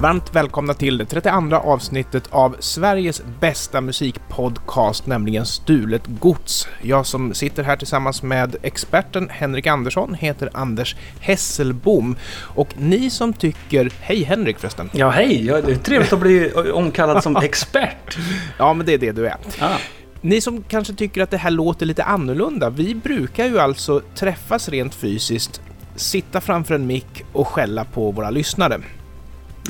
Varmt välkomna till det 32 avsnittet av Sveriges bästa musikpodcast, nämligen Stulet Gods. Jag som sitter här tillsammans med experten Henrik Andersson heter Anders Hesselbom. Och ni som tycker... Hej Henrik förresten! Ja, hej! Ja, det är trevligt att bli omkallad som expert. Ja, men det är det du är. Ah. Ni som kanske tycker att det här låter lite annorlunda, vi brukar ju alltså träffas rent fysiskt, sitta framför en mick och skälla på våra lyssnare.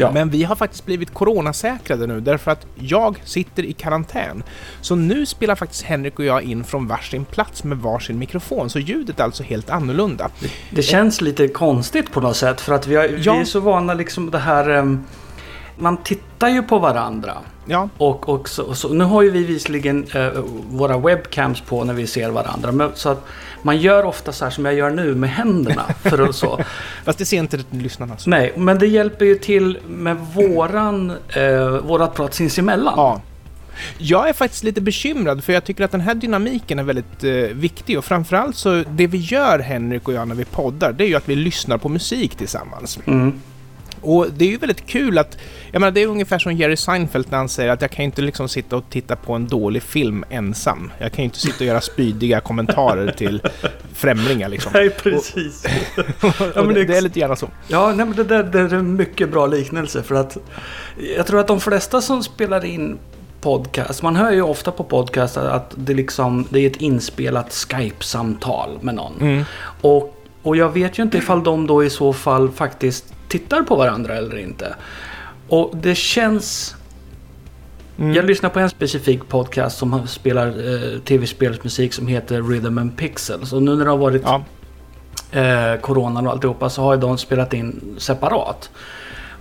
Ja. Men vi har faktiskt blivit coronasäkrade nu därför att jag sitter i karantän. Så nu spelar faktiskt Henrik och jag in från varsin plats med varsin mikrofon, så ljudet är alltså helt annorlunda. Det känns lite konstigt på något sätt för att vi, har, Ja. vi är så vana liksom det här... em, man tittar ju på varandra. Ja, Och, och, så, och så, nu har ju vi visserligen eh, våra webcams på när vi ser varandra. Men, så att man gör ofta så här som jag gör nu med händerna. För att så. fast det ser inte lyssnarna så. Nej, men det hjälper ju till med våran, eh, vårat prat sinsemellan. Ja. Jag är faktiskt lite bekymrad för jag tycker att den här dynamiken är väldigt eh, viktig och framförallt så det vi gör Henrik och jag när vi poddar det är ju att vi lyssnar på musik tillsammans. Mm. Och det är ju väldigt kul att, jag menar det är ungefär som Jerry Seinfeld när han säger att jag kan inte liksom sitta och titta på en dålig film ensam. Jag kan ju inte sitta och göra spydiga kommentarer till främlingar liksom. Nej, precis. Och men det, ex- det är lite gärna så. Ja, nej, men det, där, det är en mycket bra liknelse för att jag tror att de flesta som spelar in podcast, man hör ju ofta på podcast att det, liksom, det är ett inspelat Skype-samtal med någon. Mm. Och, och jag vet ju inte ifall de då i så fall faktiskt tittar på varandra eller inte. Och det känns... Mm. Jag lyssnar på en specifik podcast som spelar eh, tv-spelsmusik som heter Rhythm and Pixels. Och nu när det har varit Ja, eh, coronan och alltihopa så har ju de spelat in separat.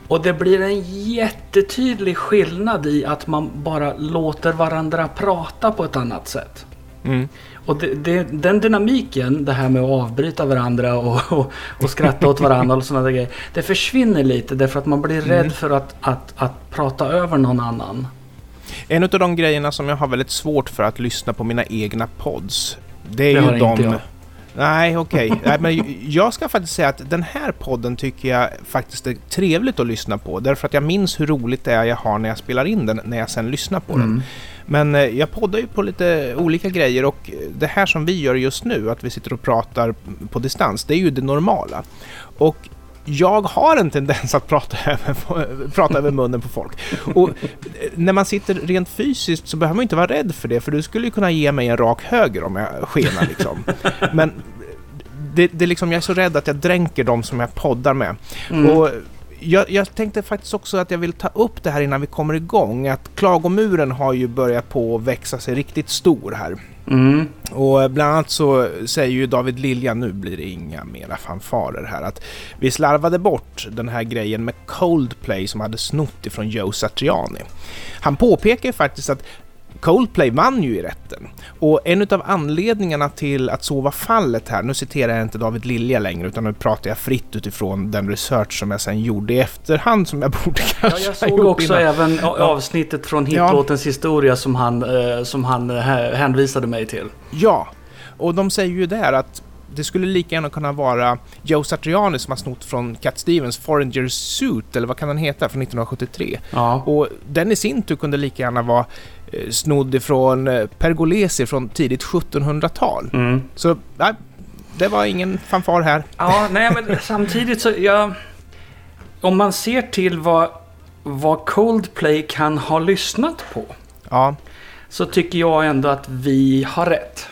Och det blir en jättetydlig skillnad i att man bara låter varandra prata på ett annat sätt. Mm. Och det, det, den dynamiken, det här med att avbryta varandra och, och, och skratta åt varandra och sådana där grejer. Det försvinner lite därför att man blir rädd Mm. för att, att, att prata över någon annan. En av de grejerna som jag har väldigt svårt för att lyssna på mina egna pods, det är Det ju inte de... jag. Nej, okej. Men jag ska faktiskt säga att den här podden tycker jag faktiskt är trevligt att lyssna på. Därför att jag minns hur roligt det är jag har när jag spelar in den, när jag sen lyssnar på den. Men eh, jag poddar ju på lite olika grejer och det här som vi gör just nu, att vi sitter och pratar på distans, det är ju det normala. Och jag har en tendens att prata över, prata över munnen på folk. Och eh, när man sitter rent fysiskt så behöver man inte vara rädd för det, för du skulle ju kunna ge mig en rak höger om jag skenar liksom. Men det, det liksom, jag är så rädd att jag dränker dem som jag poddar med. Mm. Och jag, jag tänkte faktiskt också att jag vill ta upp det här innan vi kommer igång. Att klagomuren har ju börjat på att växa sig riktigt stor här. Mm. Och bland annat så säger ju David Lilja, nu blir det inga mera fanfarer här, att vi slarvade bort den här grejen med Coldplay som hade snott ifrån Joe Satriani. Han påpekar ju faktiskt att Coldplay vann ju i rätten. Och en av anledningarna till att så var fallet här, nu citerar jag inte David Lilja längre utan nu pratar jag fritt utifrån den research som jag sen gjorde i efterhand som jag borde Ja, kanske jag ha såg också innan. även Ja. avsnittet från hitlåtens historia som han, eh, som han eh, hänvisade mig till. Ja, och de säger ju där att det skulle lika gärna kunna vara Joe Satriani som har snott från Cat Stevens Foreigner Suit, eller vad kan den heta, från 1973. Ja. Och den i sin tur kunde lika gärna vara eh, snodd ifrån eh, Pergolesi från tidigt 1700-tal. Mm. Så, nej, det var ingen fanfar här. Ja, nej men samtidigt så, jag... Om man ser till vad, vad Coldplay kan ha lyssnat på. Ja, Så tycker jag ändå att vi har rätt.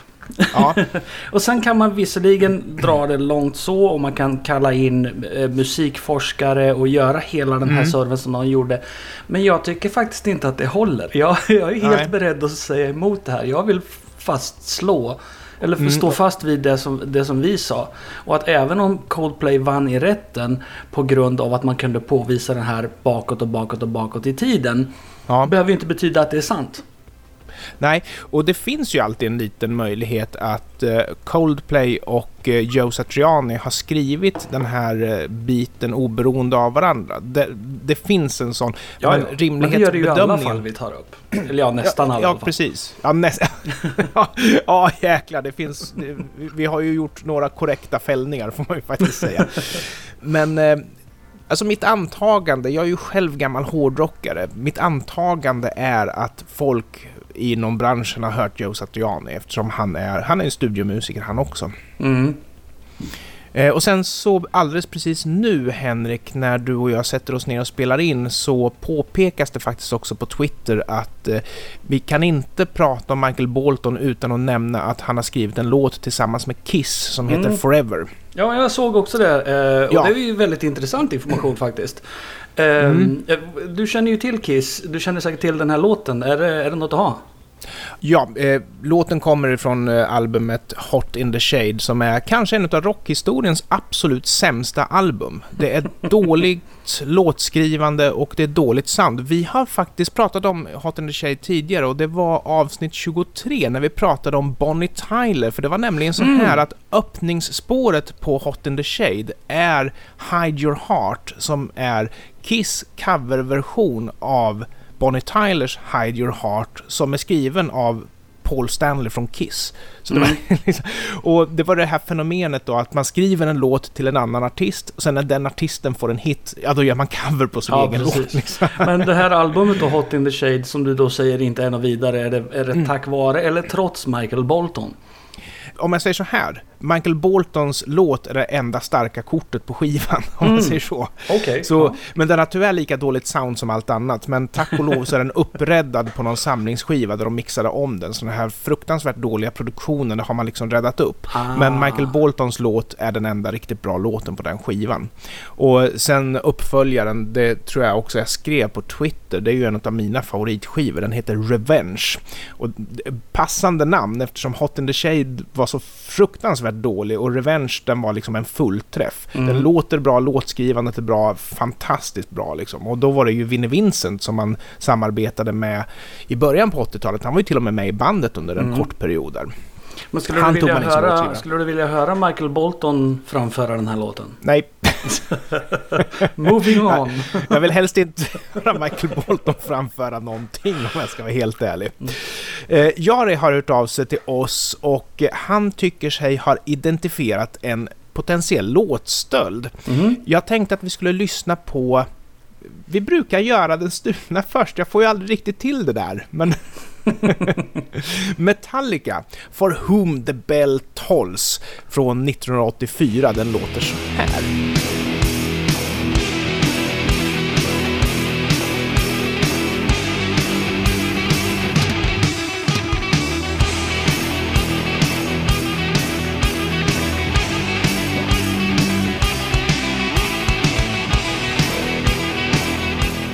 Ja, Och sen kan man visserligen dra det långt så och man kan kalla in eh, musikforskare och göra hela den här Mm. serven som de gjorde. Men jag tycker faktiskt inte att det håller. Jag, jag är helt Nej. beredd att säga emot det här. Jag vill fastslå eller Mm. stå fast vid det som, det som vi sa. Och att även om Coldplay vann i rätten på grund av att man kunde påvisa den här bakåt och bakåt och bakåt i tiden. ja. Behöver ju inte betyda att det är sant. Nej, och det finns ju alltid en liten möjlighet att eh, Coldplay och eh, Joe Satriani har skrivit den här eh, biten oberoende av varandra. Det, det finns en sån. men Men det gör det ju i alla fall vi tar upp. Eller ja, nästan ja, alla Ja, fall. precis. Ja, näst... ja, ja, jäklar. Det finns... Vi har ju gjort några korrekta fällningar, får man ju faktiskt säga. Men Alltså mitt antagande, jag är ju själv gammal hårdrockare, mitt antagande är att folk inom branschen har hört Joe Satriani eftersom han är, han är en studiomusiker han också. Mm. Eh, och sen så alldeles precis nu Henrik, när du och jag sätter oss ner och spelar in så påpekas det faktiskt också på Twitter att eh, vi kan inte prata om Michael Bolton utan att nämna att han har skrivit en låt tillsammans med Kiss som heter Mm. Forever. Ja, jag såg också det. eh, Och Ja. det är ju väldigt intressant information faktiskt. Mm. Ehm, du känner ju till Kiss. Du känner säkert till den här låten. Är det, är det något att ha? Ja, eh, låten kommer ifrån eh, albumet Hot in the Shade som är kanske en av rockhistoriens absolut sämsta album. Det är dåligt låtskrivande och det är dåligt sound. Vi har faktiskt pratat om Hot in the Shade tidigare och det var avsnitt 23 när vi pratade om Bonnie Tyler. För det var nämligen så Mm. här att öppningsspåret på Hot in the Shade är Hide Your Heart som är Kiss coverversion av Bonnie Tylers Hide Your Heart som är skriven av Paul Stanley från Kiss. Så det, var liksom, och det var det här fenomenet då att man skriver en låt till en annan artist och sen när den artisten får en hit, ja då gör man cover på sin Ja, egen precis. låt. Liksom. Men det här albumet då, Hot in the Shade, som du då säger inte är något vidare. Är det, är Mm. det tack vare eller trots Michael Bolton? Om jag säger så här, Michael Boltons låt är det enda starka kortet på skivan, om man Mm. säger så. Okej. Så, Men den har tyvärr lika dåligt sound som allt annat. Men tack och lov så är den uppräddad på någon samlingsskiva där de mixade om den. Så den här fruktansvärt dåliga produktionen har man liksom räddat upp. Ah. Men Michael Boltons låt är den enda riktigt bra låten på den skivan. Och sen uppföljaren, det tror jag också jag skrev på Twitter, det är ju en av mina favoritskivor. Den heter Revenge. Och passande namn eftersom Hot in the Shade var så fruktansvärt dålig och Revenge den var liksom en fullträff. Mm. Den låter bra, låtskrivandet är bra, fantastiskt bra liksom. Och då var det ju Vinnie Vincent som man samarbetade med i början på 80-talet. Han var ju till och med med i bandet under en Mm. kort period där. Men skulle Han du, vilja höra, skulle du vilja höra Michael Bolton framföra den här låten? Nej, Moving on. jag vill helst inte höra Michael Bolton framföra någonting om jag ska vara helt ärlig. Eh, Jari har hört av sig till oss och eh, han tycker sig ha identifierat en potentiell låtstöld. Mhm. Jag tänkte att vi skulle lyssna på... Vi brukar göra den stulna först, jag får ju aldrig riktigt till det där, men... Metallica, For Whom the Bell Tolls, från 1984. Den låter så här.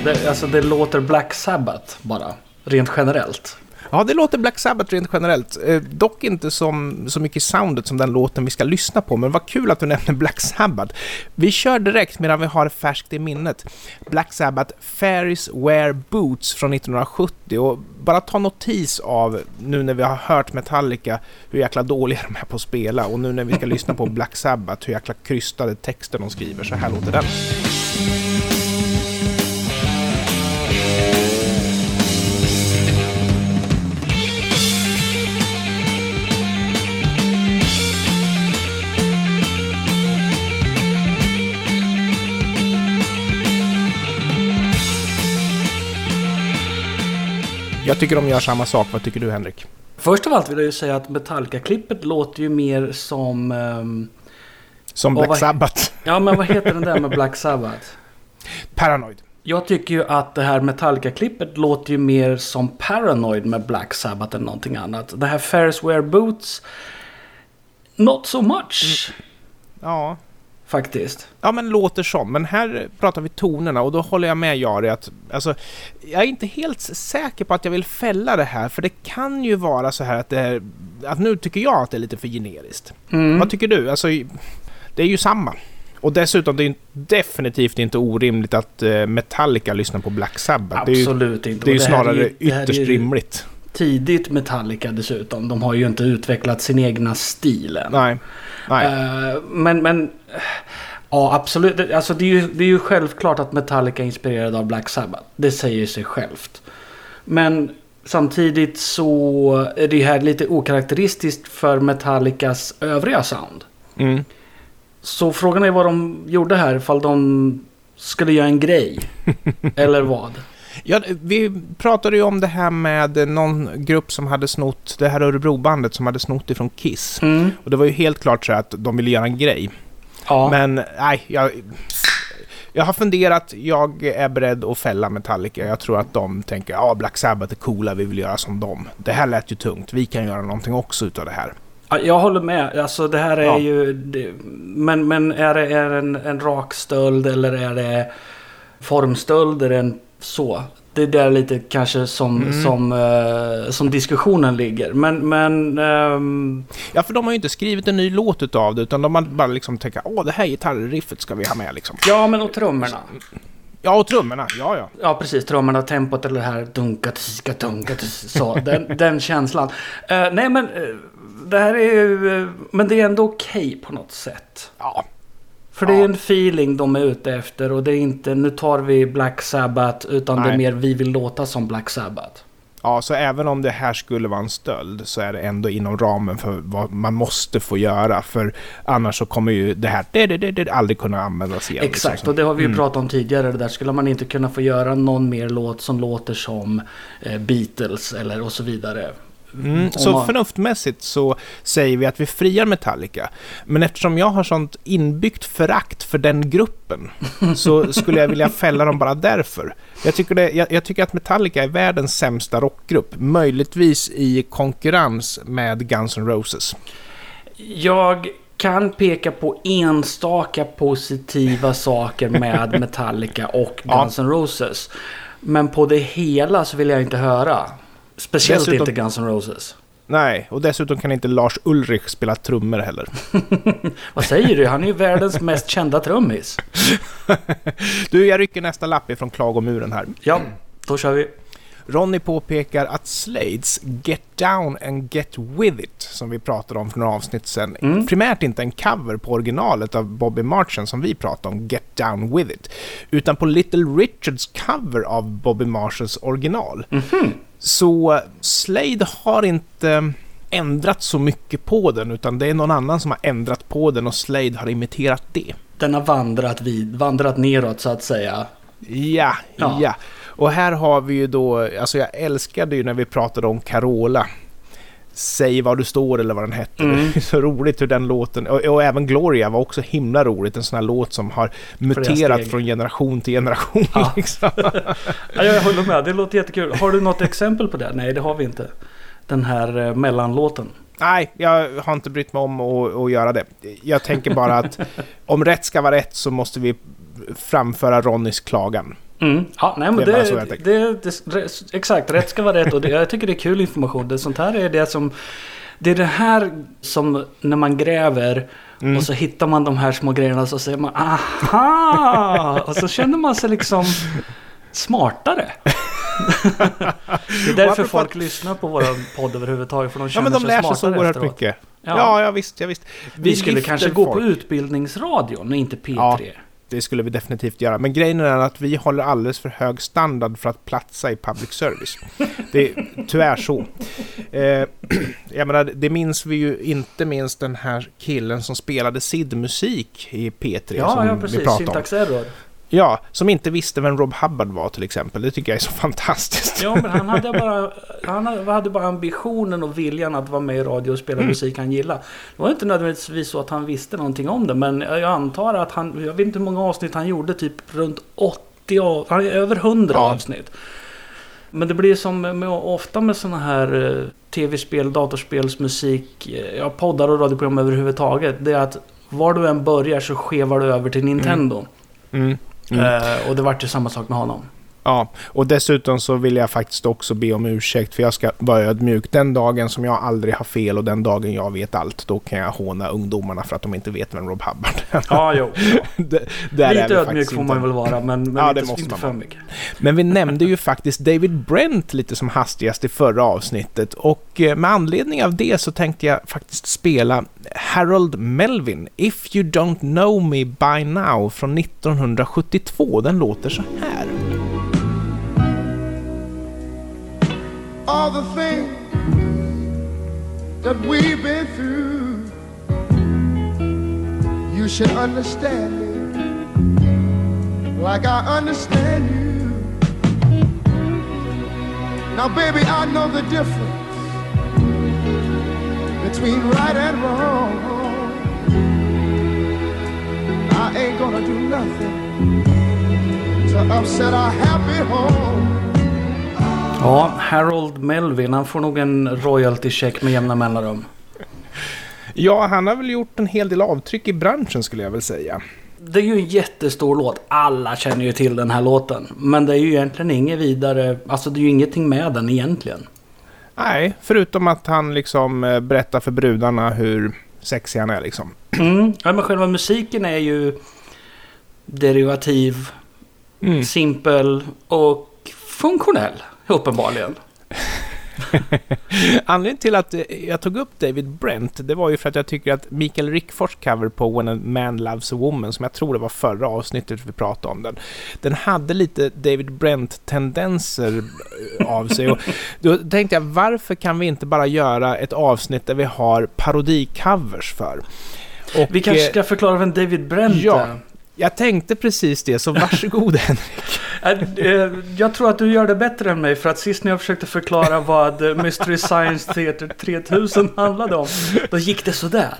Det, alltså det låter Black Sabbath bara. Rent generellt. Ja, det låter Black Sabbath rent generellt. Eh, dock inte som, så mycket soundet som den låten vi ska lyssna på, men vad kul att du nämner Black Sabbath. Vi kör direkt medan vi har färskt i minnet. Black Sabbath Fairies Wear Boots från 1970 och bara ta notis av nu när vi har hört Metallica hur jäkla dåliga de är på att spela och nu när vi ska lyssna på Black Sabbath hur jäkla krystade texter de skriver. Så här låter den. Jag tycker de gör samma sak. Vad tycker du Henrik? Först av allt vill jag ju säga att Metallica-klippet låter ju mer som... ehm, Som Black vad- Sabbath. ja, men vad heter den där med Black Sabbath? Paranoid. Jag tycker ju att det här Metallica-klippet låter ju mer som Paranoid med Black Sabbath än någonting annat. Det här Ferris Wear Boots... Not so much, Ja, faktiskt. Ja, men låter som. Men här pratar vi tonerna och då håller jag med Jari att alltså, jag är inte helt säker på att jag vill fälla det här för det kan ju vara så här att det är, att nu tycker jag att det är lite för generiskt. Mm. Vad tycker du? Alltså, det är ju samma. Och dessutom, det är ju definitivt inte orimligt att eh, Metallica lyssnar på Black Sabbath. Det är ju, Absolut inte. det är ju snarare ju- det här är ytterst ju rimligt. Tidigt Metallica dessutom. De har ju inte utvecklat sin egna stil än. Nej. Nej. Eh, men, men... Ja, absolut. Det- Alltså, det, är ju, det är ju självklart att Metallica är inspirerad av Black Sabbath. Det säger sig självt. Men samtidigt så är det här lite okaraktäristiskt för Metallicas övriga sound. Mm. Så frågan är vad de gjorde här. Ifall de skulle göra en grej. Eller vad? Ja, vi pratade ju om det här med någon grupp som hade snott, det här Örebrobandet som hade snott ifrån Kiss. Mm. Och det var ju helt klart så att de ville göra en grej. Ja. Men nej, jag, jag har funderat, jag är beredd att fälla Metallica. Jag tror att de tänker, ja Black Sabbath är coola, vi vill göra som dem. Det här lät ju tungt, vi kan göra någonting också utav det här. Ja, Jag håller med. Alltså det här är Ja. ju... Det, men, men är det är det en, en rak stöld eller är det formstölder än så? Det är där lite kanske som, Mm. som, eh, som diskussionen ligger. Men, men ehm, Ja, för de har ju inte skrivit en ny låt utav det, utan de har bara liksom tänkt, åh det här gitarriffet ska vi ha med liksom. ja, men och trummorna. Ja, och trummorna, ja ja. Ja, precis. Trummorna, tempot eller det här dunka, tiska, dunka, så. Den, den känslan. Eh, nej, men eh, det här är ju... eh, men det är ändå okej på något sätt. Ja, För det är en feeling de är ute efter och det är inte nu tar vi Black Sabbath utan det är Nej. mer vi vill låta som Black Sabbath. Ja, så även om det här skulle vara en stöld så är det ändå inom ramen för vad man måste få göra. För annars så kommer ju det här det, det, det, aldrig kunna användas igen. Exakt, liksom. och det har vi ju Mm. pratat om tidigare. Det där skulle man inte kunna få göra någon mer låt som låter som eh, Beatles eller och så vidare. Mm, så man- förnuftmässigt så säger vi att vi friar Metallica. Men eftersom jag har sånt inbyggt förakt för den gruppen så skulle jag vilja fälla dem bara därför. Jag tycker, det, jag, jag tycker att Metallica är världens sämsta rockgrupp. Möjligtvis i konkurrens med Guns N' Roses. Jag kan peka på enstaka positiva saker med Metallica och. Guns N' Roses. Men på det hela så vill jag inte höra. Speciellt Dessutom- inte Guns N' Roses. Nej, och dessutom kan inte Lars Ulrich spela trummor heller. Vad säger du? Han är ju världens mest kända trummis. Du, jag rycker nästa lapp ifrån klagomuren här. Ja, då kör vi. Ronny påpekar att Slades Get Down and Get With It, som vi pratade om för några avsnitt sedan, Mm. primärt inte en cover på originalet av Bobby Marchen som vi pratade om, Get Down With It, utan på Little Richards cover av Bobby Marshalls original. Mhm. Så Slade har inte ändrat så mycket på den, utan det är någon annan som har ändrat på den och Slade har imiterat det. Den har vandrat, vid, vandrat neråt så att säga. Ja, Ja. ja, Och här har vi ju då, alltså jag älskade ju när vi pratade om Carola. Säg vad du står eller vad den hette. Mm. Det är så roligt hur den låten, och, och även Gloria var också himla roligt. En sån här låt som har muterat från generation till generation. Ja. Liksom. Ja, jag håller med, det låter jättekul. Har du något exempel på det? Nej, det har vi inte. Den här eh, mellanlåten. Nej, jag har inte brytt mig om att, att göra det. Jag tänker bara att om rätt ska vara rätt så måste vi framföra Ronnys klagan. Mm. Ja, nej men Det det, det, det, exakt, rätt ska vara rätt och det, jag tycker det är kul information. Det, sånt här är det som... Det är det här som när man gräver Mm. och så hittar man de här små grejerna så säger man aha! Och så känner man sig liksom smartare. det är därför folk lyssnar på vår podd överhuvudtaget. För de Ja känner men de sig lär sig så oerhört efteråt. mycket. Ja. Ja, ja visst, ja, visst. Vi skulle lyfter kanske gå på folk. Utbildningsradion och inte P3. Ja. Det skulle vi definitivt göra. Men grejen är att vi håller alldeles för hög standard för att platsa i public service. Det är tyvärr så. Eh, jag menar, det minns vi ju inte minst den här killen som spelade SID-musik i P3. Ja, som ja vi precis. pratade om. Syntax error. Ja, som inte visste vem Rob Hubbard var till exempel. Det tycker jag är så fantastiskt. Ja, men han hade bara, han hade bara ambitionen och viljan att vara med i radio och spela musik han gillade. Det var inte nödvändigtvis så att han visste någonting om det, men jag antar att han, jag vet inte hur många avsnitt han gjorde, typ runt 80, av, han över 100 Ja. avsnitt. Men det blir som med, ofta med sådana här eh, tv-spel, datorspelsmusik, eh, ja, poddar och radioprogram överhuvudtaget. Det är att var du än börjar så skevar du över till Nintendo. Mm. Mm. Mm. Eh, och det vart ju samma sak med honom. Ja, och dessutom så vill jag faktiskt också be om ursäkt för jag ska vara ödmjuk. Den dagen som jag aldrig har fel och den dagen jag vet allt, då kan jag håna ungdomarna för att de inte vet vem Rob Hubbard är. Ja, jo. Det- är Lite ödmjuk får inte. man väl vara, men, men Ja, det inte, måste inte man för mycket. Men vi nämnde ju faktiskt David Brent lite som hastigast i förra avsnittet och eh, med anledning av det så tänkte jag faktiskt spela Harold Melvin, If You Don't Know Me By Now från 1972. Den låter så här. All the things that we've been through. You should understand me. like I understand you. Now, baby, I know the difference between right and wrong. I ain't gonna do nothing to upset our happy home. Ja, Harold Melvin, han får nog en royalty-check med jämna mellanrum. Ja, han har väl gjort en hel del avtryck i branschen skulle jag väl säga. Det är ju en jättestor låt. Alla känner ju till den här låten. Men det är ju egentligen inget vidare... Alltså det är ju ingenting med den egentligen. Nej, förutom att han liksom eh, berättar för brudarna hur sexig han är liksom. Mm. Ja, men själva musiken är ju derivativ, Mm. simpel och funktionell. Uppenbarligen. Anledningen till att jag tog upp David Brent, det var ju för att jag tycker att Mikael Rickfors cover på When a Man Loves a Woman, som jag tror det var förra avsnittet vi pratade om den, den hade lite David Brent-tendenser av sig. Och då tänkte jag, varför kan vi inte bara göra ett avsnitt där vi har parodicovers för? Och, Vi kanske eh, ska förklara vem David Brent ja. är. Jag tänkte precis det, så varsågod Henrik. Äh, eh, Jag tror att du gör det bättre än mig för att sist när jag försökte förklara vad Mystery Science Theater 3000 handlade om, då gick det sådär.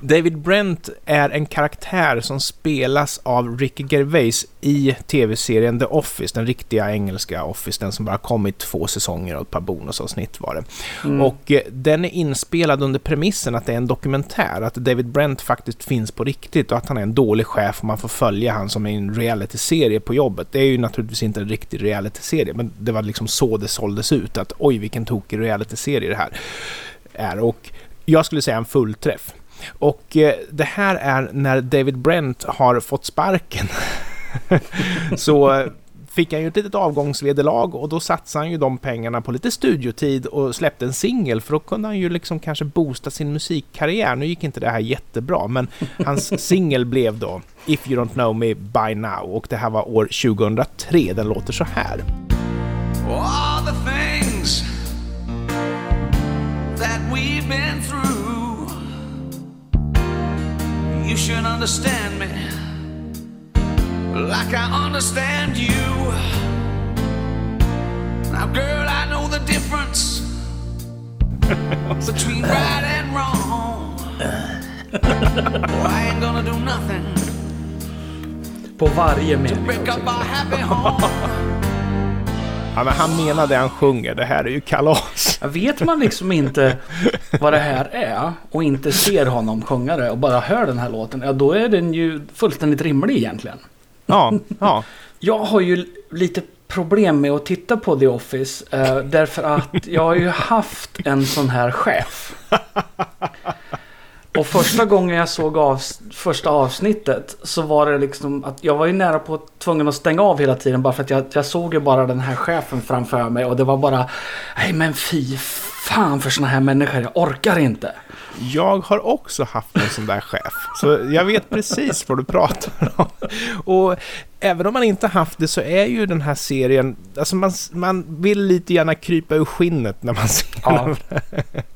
David Brent är en karaktär som spelas av Ricky Gervais i tv-serien The Office, den riktiga engelska Office, den som bara kommit två säsonger och ett par bonusavsnitt var det. Mm. Och eh, den är inspelad under premissen att det är en dokumentär, att David Brent faktiskt finns på riktigt och att han är en dålig chef och man får följa han som i en reality-serie på jobbet. Det är ju naturligtvis inte en riktig reality-serie, men det var liksom så det såldes ut, att oj vilken tokig reality-serie det här är. Och jag skulle säga en fullträff. Och eh, det här är när David Brent har fått sparken. så eh, fick han ju ett litet avgångsvederlag och då satsade han ju de pengarna på lite studiotid och släppte en singel för då kunde han ju liksom kanske boosta sin musikkarriär. Nu gick inte det här jättebra men hans singel blev då If You Don't Know Me By Now och det här var år 2003. Den låter så här. All the things that we've been through. You should understand me like I understand you. Now, girl, I know the difference between right and wrong. I ain't gonna do nothing På varje mening break up our happy home. Ja, men han menar det han sjunger. Det här är ju kalas. Vet man liksom inte vad det här är och inte ser honom sjunga det och bara hör den här låten, ja då är den ju fullständigt rimlig egentligen. Ja, ja. Jag har ju lite problem med att titta på The Office eh, därför att jag har ju haft en sån här chef. Och första gången jag såg av, första avsnittet så var det liksom att jag var ju nära på tvungen att stänga av hela tiden bara för att jag, jag såg ju bara den här chefen framför mig och det var bara nej men fy fan för såna här människor, jag orkar inte. Jag har också haft en sån där chef, så jag vet precis vad du pratar om. Och även om man inte haft det så är ju den här serien, alltså man, man vill lite gärna krypa ur skinnet när man ser Ja. den.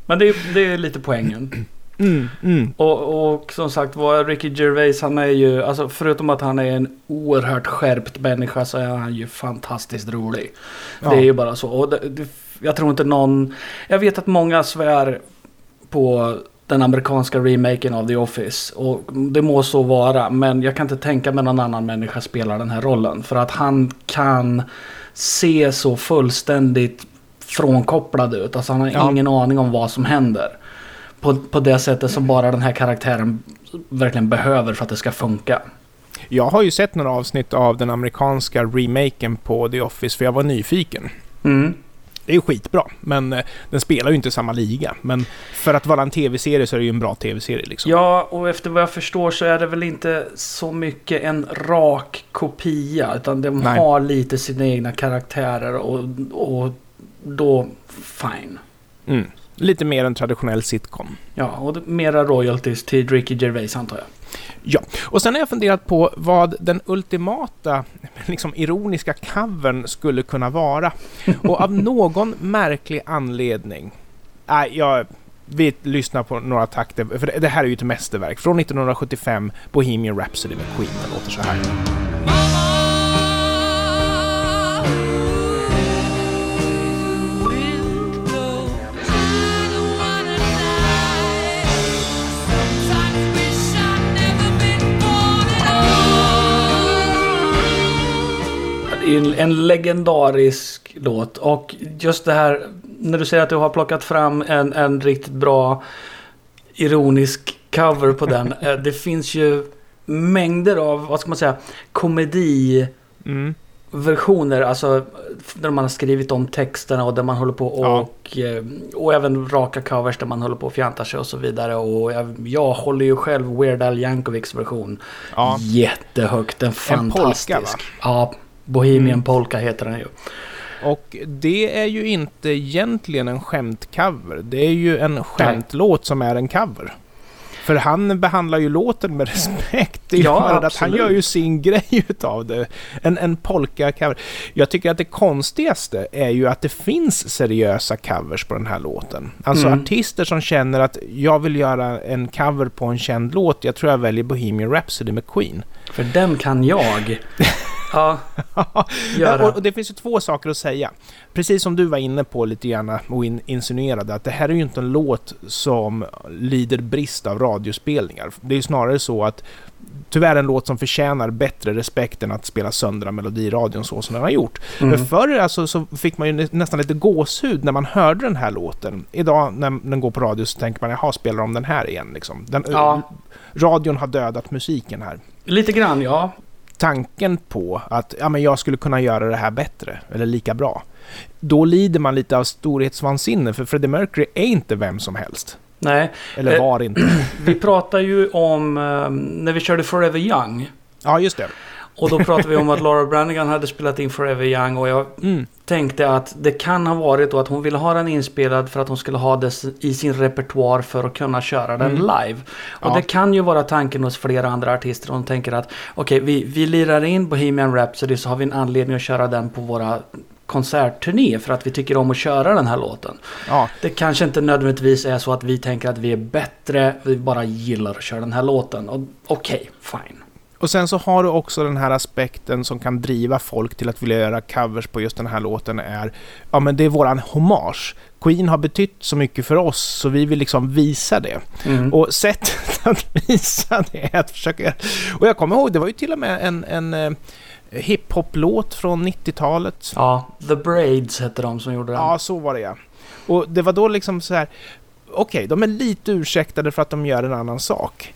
Men det, är- det är lite poängen. Mm, mm. Och, och som sagt var, Ricky Gervais han är ju, alltså förutom att han är en oerhört skärpt människa så är han ju fantastiskt rolig. Ja. Det är ju bara så. Och det, det, jag tror inte någon, jag vet att många svär på den amerikanska remaken av The Office. Och det må så vara, men jag kan inte tänka mig någon annan människa spelar den här rollen. För att han kan se så fullständigt frånkopplad ut. Alltså han har Ja. ingen aning om vad som händer. På, på det sättet som bara den här karaktären verkligen behöver för att det ska funka. Jag har ju sett några avsnitt av den amerikanska remaken på The Office för jag var nyfiken. Mm. Det är ju skitbra, men eh, den spelar ju inte samma liga. Men för att vara en tv-serie så är det ju en bra tv-serie liksom. Ja, och efter vad jag förstår så är det väl inte så mycket en rak kopia. Utan de Nej. har lite sina egna karaktärer och, och då fine. Mm. Lite mer en traditionell sitcom. Ja, och mera royalties till Ricky Gervais antar jag. Ja, och sen har jag funderat på vad den ultimata, liksom ironiska covern skulle kunna vara. Och av någon märklig anledning... Nej, jag... Vi lyssnar på några takter, för det, det här är ju ett mästerverk. Från 1975, Bohemian Rhapsody med Queen. Den låter så här. En, en legendarisk låt. Och just det här när du säger att du har plockat fram en, en riktigt bra ironisk cover på den. Eh, det finns ju mängder av, vad ska man säga, komedi Mm. versioner, alltså där man har skrivit om texterna och där man håller på Ja. och, eh, och även raka covers där man håller på och fjantar sig och så vidare. Och jag, jag håller ju själv Weird Al Yankovics version Ja. jättehögt. Den fantastisk. polka, va? Ja, Bohemian Mm. Polka heter den ju. Och det är ju inte egentligen en skämtcover. Det är ju en skämtlåt som är en cover. För han behandlar ju låten med respekt. Det är Ja, bara det att han absolut. gör ju sin grej utav det. En, en polka-cover. Jag tycker att det konstigaste är ju att det finns seriösa covers på den här låten. Alltså Mm. artister som känner att jag vill göra en cover på en känd låt. Jag tror jag väljer Bohemian Rhapsody med Queen. För den kan jag. ja, göra. och, och det finns ju två saker att säga. Precis som du var inne på lite grann och in, insinuerade att det här är ju inte en låt som lider brist av radiospelningar. Det är ju snarare så att tyvärr en låt som förtjänar bättre respekt än att spela söndra melodiradion så som den har gjort. Mm. För förr alltså, så fick man ju nä- nästan lite gåshud när man hörde den här låten. Idag när den går på radio så tänker man jaha, spelar de den här igen liksom? Den, Ja. Radion har dödat musiken här Lite grann, ja. Tanken på att ja, men jag skulle kunna göra det här bättre eller lika bra. Då lider man lite av storhetsvansinne för Freddie Mercury är inte vem som helst. Nej, Eller Eh. var inte. vi pratar ju om eh, när vi körde Forever Young. Ja, just det. Och då pratade vi om att Laura Branigan hade spelat in Forever Young och jag Mm. tänkte att det kan ha varit då att hon ville ha den inspelad för att hon skulle ha det i sin repertoar för att kunna köra den Mm. live. Och Ja. det kan ju vara tanken hos flera andra artister. De tänker att okej, vi, vi lirar in Bohemian Rhapsody så har vi en anledning att köra den på våra konsertturné för att vi tycker om att köra den här låten. Ja, Det kanske inte nödvändigtvis är så att vi tänker att vi är bättre, vi bara gillar att köra den här låten. Och Okej, fine. Och sen så har du också den här aspekten som kan driva folk till att vilja göra covers på just den här låten är ja men det är våran hommage. Queen har betytt så mycket för oss så vi vill liksom visa det. Mm. Och sättet att visa det är att försöka... Och jag kommer ihåg, det var ju till och med en, en eh, hiphop-låt från 90-talet. Ja, The Braids hette de som gjorde den. Ja, så var det ja. Och det var då liksom så här... Okej, de är lite ursäktade för att de gör en annan sak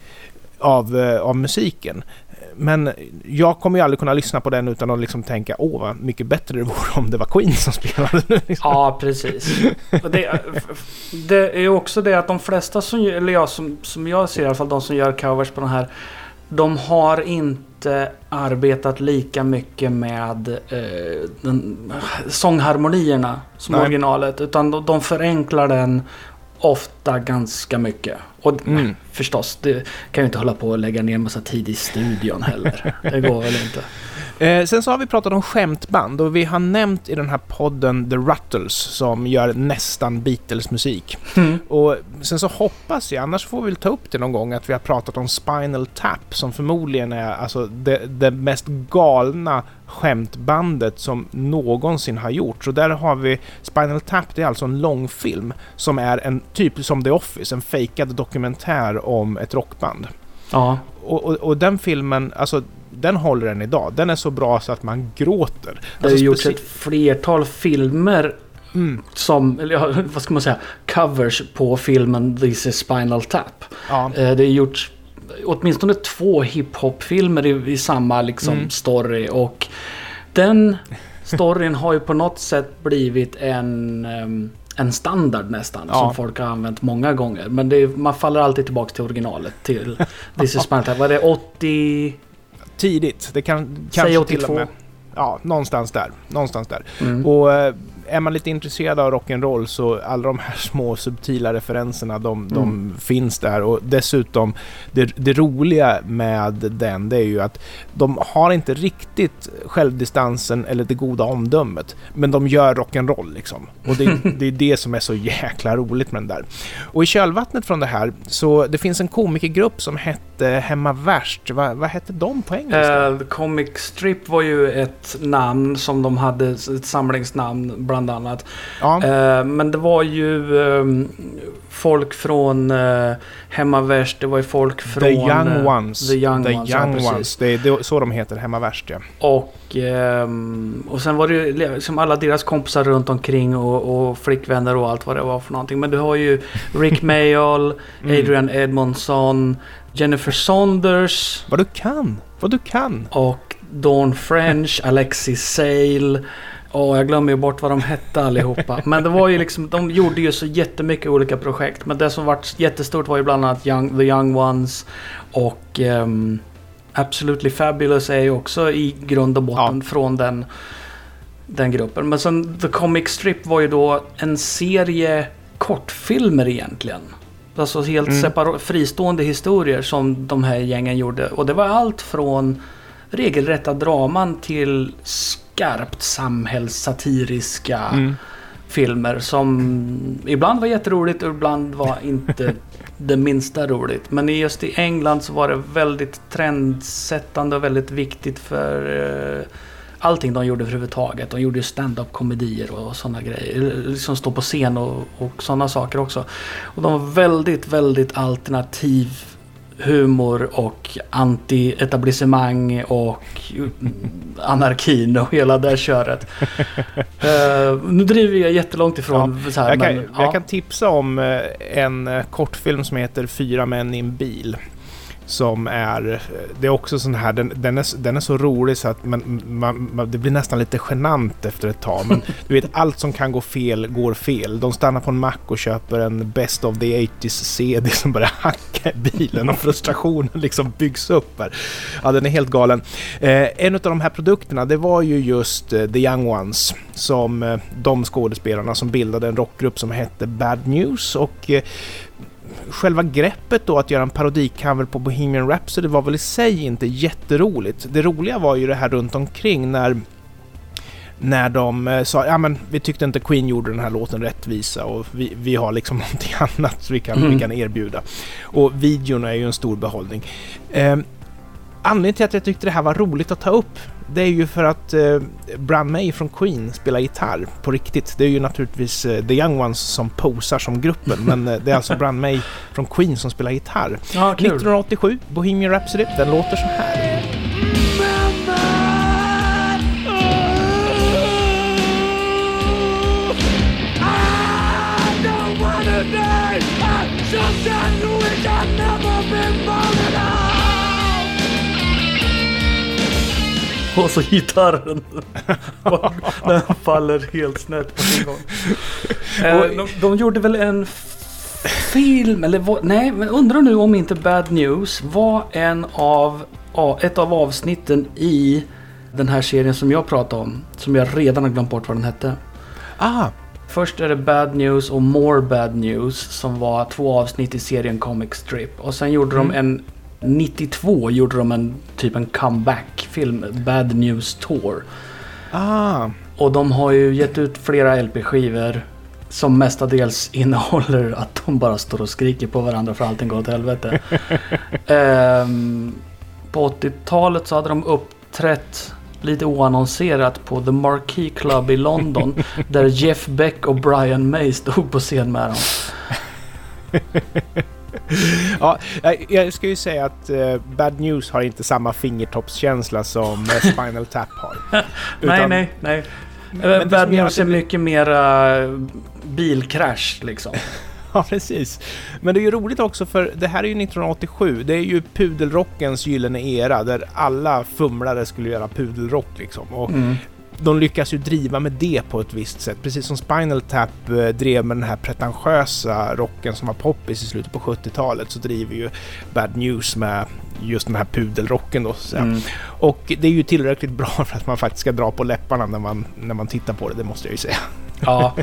av, eh, av musiken. Men jag kommer ju aldrig kunna lyssna på den utan att liksom tänka åh vad mycket bättre det vore om det var Queen som spelade nu. Liksom. Ja, precis. Det, det är ju också det att de flesta som, eller jag som, som jag ser i alla fall, de som gör covers på den här. De har inte arbetat lika mycket med eh, den, sångharmonierna som Nej. originalet. Utan de, de förenklar den ofta ganska mycket. Och Mm. förstås, det kan ju inte hålla på och lägga ner massa tid i studion heller. Det går väl inte. Eh, sen så har vi pratat om skämtband och vi har nämnt i den här podden The Ruttles som gör nästan Beatles-musik. Mm. Och sen så hoppas jag, annars får vi väl ta upp det någon gång, att vi har pratat om Spinal Tap som förmodligen är alltså det, det mest galna skämtbandet som någonsin har gjorts. Och där har vi Spinal Tap, det är alltså en långfilm som är en typ som The Office, en fejkad dokumentär om ett rockband. Ja, Och, och, och den filmen, alltså den håller än idag. Den är så bra så att man gråter. det har Alltså, gjorts ett flertal filmer Mm, som, eller vad ska man säga, covers på filmen This is Spinal Tap. ja. Eh, Det är gjort åtminstone två hiphop-filmer i, i samma liksom Mm. story och den storyn har ju på något sätt blivit en, ehm, en standard nästan Ja. som folk har använt många gånger. Men är, man faller alltid tillbaka till originalet till This is Spinal Tap. Var det 80? Tidigt. Det kan Säg kanske 82. till och med... Ja, någonstans där. Någonstans där. Mm. Och eh, är man lite intresserad av rock'n'roll så alla de här små subtila referenserna de, de Mm. finns där. Och dessutom, det, det roliga med den det är ju att de har inte riktigt självdistansen eller det goda omdömet. Men de gör rock'n'roll liksom. Och det, det är det som är så jäkla roligt med den där. Och i kölvattnet från det här så det finns en komikergrupp som hette Hemma Värst. Va, vad hette de på engelska? The Comic Strip var ju ett namn som de hade, ett samlingsnamn bland annat. Ja, Eh, men det var ju ehm, folk från uh, Hemma Värst, det var ju folk från... The Young eh, Ones. The Young Ones, ja, precis. Ones. Det är, det är så de heter, Hemma Värst ja. Och, ehm, och sen var det ju liksom alla deras kompisar runt omkring och, och flickvänner och allt vad det var för någonting. Men du har ju Rick Mayall, Mm. Adrian Edmondson, Jennifer Saunders Vad du kan! Vad du kan! och Dawn French, Alexis Sale. Och jag glömmer ju bort vad de hette allihopa. Men det var ju liksom, de gjorde ju så jättemycket olika projekt. Men det som vart jättestort var ju bland annat Young, The Young Ones och ehm, Absolutely Fabulous är ju också i grund och botten från den, den gruppen. Men sen The Comic Strip var ju då en serie kortfilmer egentligen. Alltså helt Mm. fristående historier som de här gängen gjorde. Och det var allt från regelrätta draman till skarpt samhällssatiriska Mm. filmer som ibland var jätteroligt och ibland var inte det minsta roligt. Men just i England så var det väldigt trendsättande och väldigt viktigt för eh, allting de gjorde överhuvudtaget. De gjorde ju stand-up komedier och sådana grejer. Liksom stå på scen och, och sådana saker också. Och de var väldigt, väldigt alternativ humor och anti-etablissemang och mm, anarkin och hela det köret. Eh, nu driver jag jättelångt ifrån så här, Jag kan, men, jag ja. kan tipsa om eh, en eh, kortfilm som heter Fyra män i en bil. Som är, det är också sån här, den, den, är, den är så rolig så att man, man, man, det blir nästan lite genant efter ett tag. Men du vet, allt som kan gå fel går fel. De stannar på en mack och köper en Best of the 80s CD som börjar hacka i bilen och frustrationen liksom byggs upp här. Ja, den är helt galen. Eh, en av de här produkterna, det var ju just eh, The Young Ones. Som eh, de skådespelarna som bildade en rockgrupp som hette Bad News. Och eh, själva greppet då att göra en parodikover på Bohemian Rhapsody var väl i sig inte jätteroligt. Det roliga var ju det här runt omkring när när de eh, sa ja men vi tyckte inte Queen gjorde den här låten rättvisa och vi, vi har liksom någonting annat vi kan, vi Mm. kan erbjuda. Och videon är ju en stor behållning. Eh, anledningen till att jag tyckte det här var roligt att ta upp det är ju för att eh, Brian May från Queen spelar gitarr på riktigt. Det är ju naturligtvis eh, The Young Ones som posar som gruppen men eh, det är alltså Brian May från Queen som spelar gitarr. Ja, kul. 1987, Bohemian Rhapsody, den låter så här. Och så gitarren. Den faller helt snett på en gång. Eh, de, de gjorde väl en film, eller vad, nej, men undrar nu om inte Bad News var en av, ett av avsnitten i den här serien som jag pratade om. Som jag redan har glömt bort vad den hette. Ah, Först är det Bad News och More Bad News som var två avsnitt i serien Comic Strip. Och sen gjorde de en 92 gjorde de en typ en comeback-film, Bad News Tour. ah. Och de har ju gett ut flera LP-skivor som mestadels innehåller att de bara står och skriker på varandra för allting går åt helvete. Ehm, på 80-talet så hade de uppträtt lite oannonserat på The Marquee Club i London. där Jeff Beck och Brian May stod på scen med dem. Ja, jag- ska ju säga att eh, Bad News har inte samma fingertoppskänsla som eh, Spinal Tap har. nej, Utan- nej, nej. Men det Eh, som Bad News är mycket mera bilkrasch liksom. Ja, precis. Men det är ju roligt också för det här är ju 1987. Det är ju pudelrockens gyllene era där alla fumlare skulle göra pudelrock liksom. Och Mm. De lyckas ju driva med det på ett visst sätt. Precis som Spinal Tap eh, drev med den här pretentiösa rocken som var poppis i slutet på 70-talet så driver ju Bad News med just den här pudelrocken då. Så att. Mm. Och det är ju tillräckligt bra för att man faktiskt ska dra på läpparna när man, när man tittar på det, det måste jag ju säga. Ja,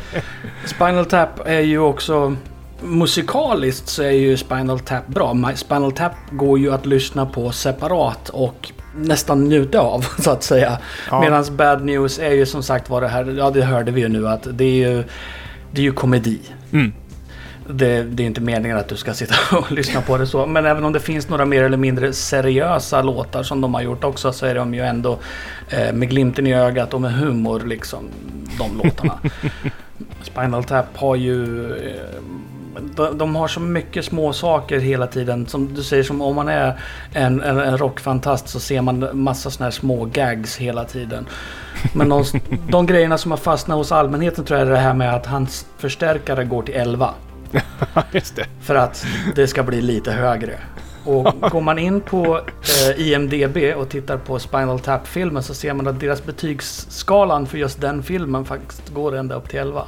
Spinal Tap är ju också... Musikaliskt så är ju Spinal Tap bra. Spinal Tap går ju att lyssna på separat och nästan njuta av så att säga. Ja. Medan Bad News är ju som sagt var det här, ja det hörde vi ju nu att det är ju, det är ju komedi. Mm. det, det är inte meningen att du ska sitta och lyssna på det så. Men även om det finns några mer eller mindre seriösa låtar som de har gjort också så är de ju ändå eh, med glimten i ögat och med humor liksom. De låtarna. Spinal Tap har ju... Eh, de, de har så mycket små saker hela tiden. Som du säger, som om man är en, en, en rockfantast så ser man massa såna här små gags hela tiden. Men de, de grejerna som har fastnat hos allmänheten tror jag är det här med att hans förstärkare går till 11. Just det. För att det ska bli lite högre. Och går man in på eh, IMDB och tittar på Spinal Tap-filmen så ser man att deras betygsskalan för just den filmen faktiskt går ända upp till 11.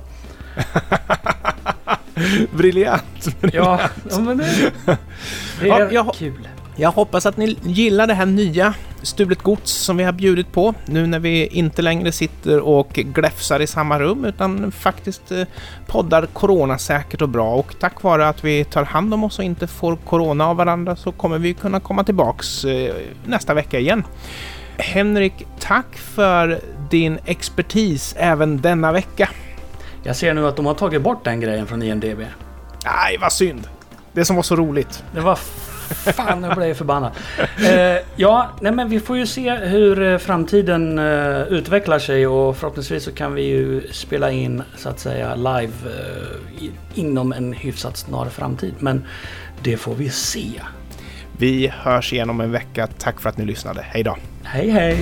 Briljant! Ja, ja men det, det Ja, är jag- kul. Jag hoppas att ni gillar det här nya Stulet Gods som vi har bjudit på nu när vi inte längre sitter och gläfsar i samma rum utan faktiskt eh, poddar coronasäkert och bra och tack vare att vi tar hand om oss och inte får corona av varandra så kommer vi kunna komma tillbaks eh, nästa vecka igen. Henrik, tack för din expertis även denna vecka. Jag ser nu att de har tagit bort den grejen från IMDB. Nej, vad synd! Det som var så roligt. Det var fan, jag blev förbannad. Eh, ja, nej men vi får ju se hur eh, framtiden eh, utvecklar sig och förhoppningsvis så kan vi ju spela in så att säga live eh, inom en hyfsat snar framtid. Men det får vi se. Vi hörs igen om en vecka. Tack för att ni lyssnade. Hej då! Hej hej!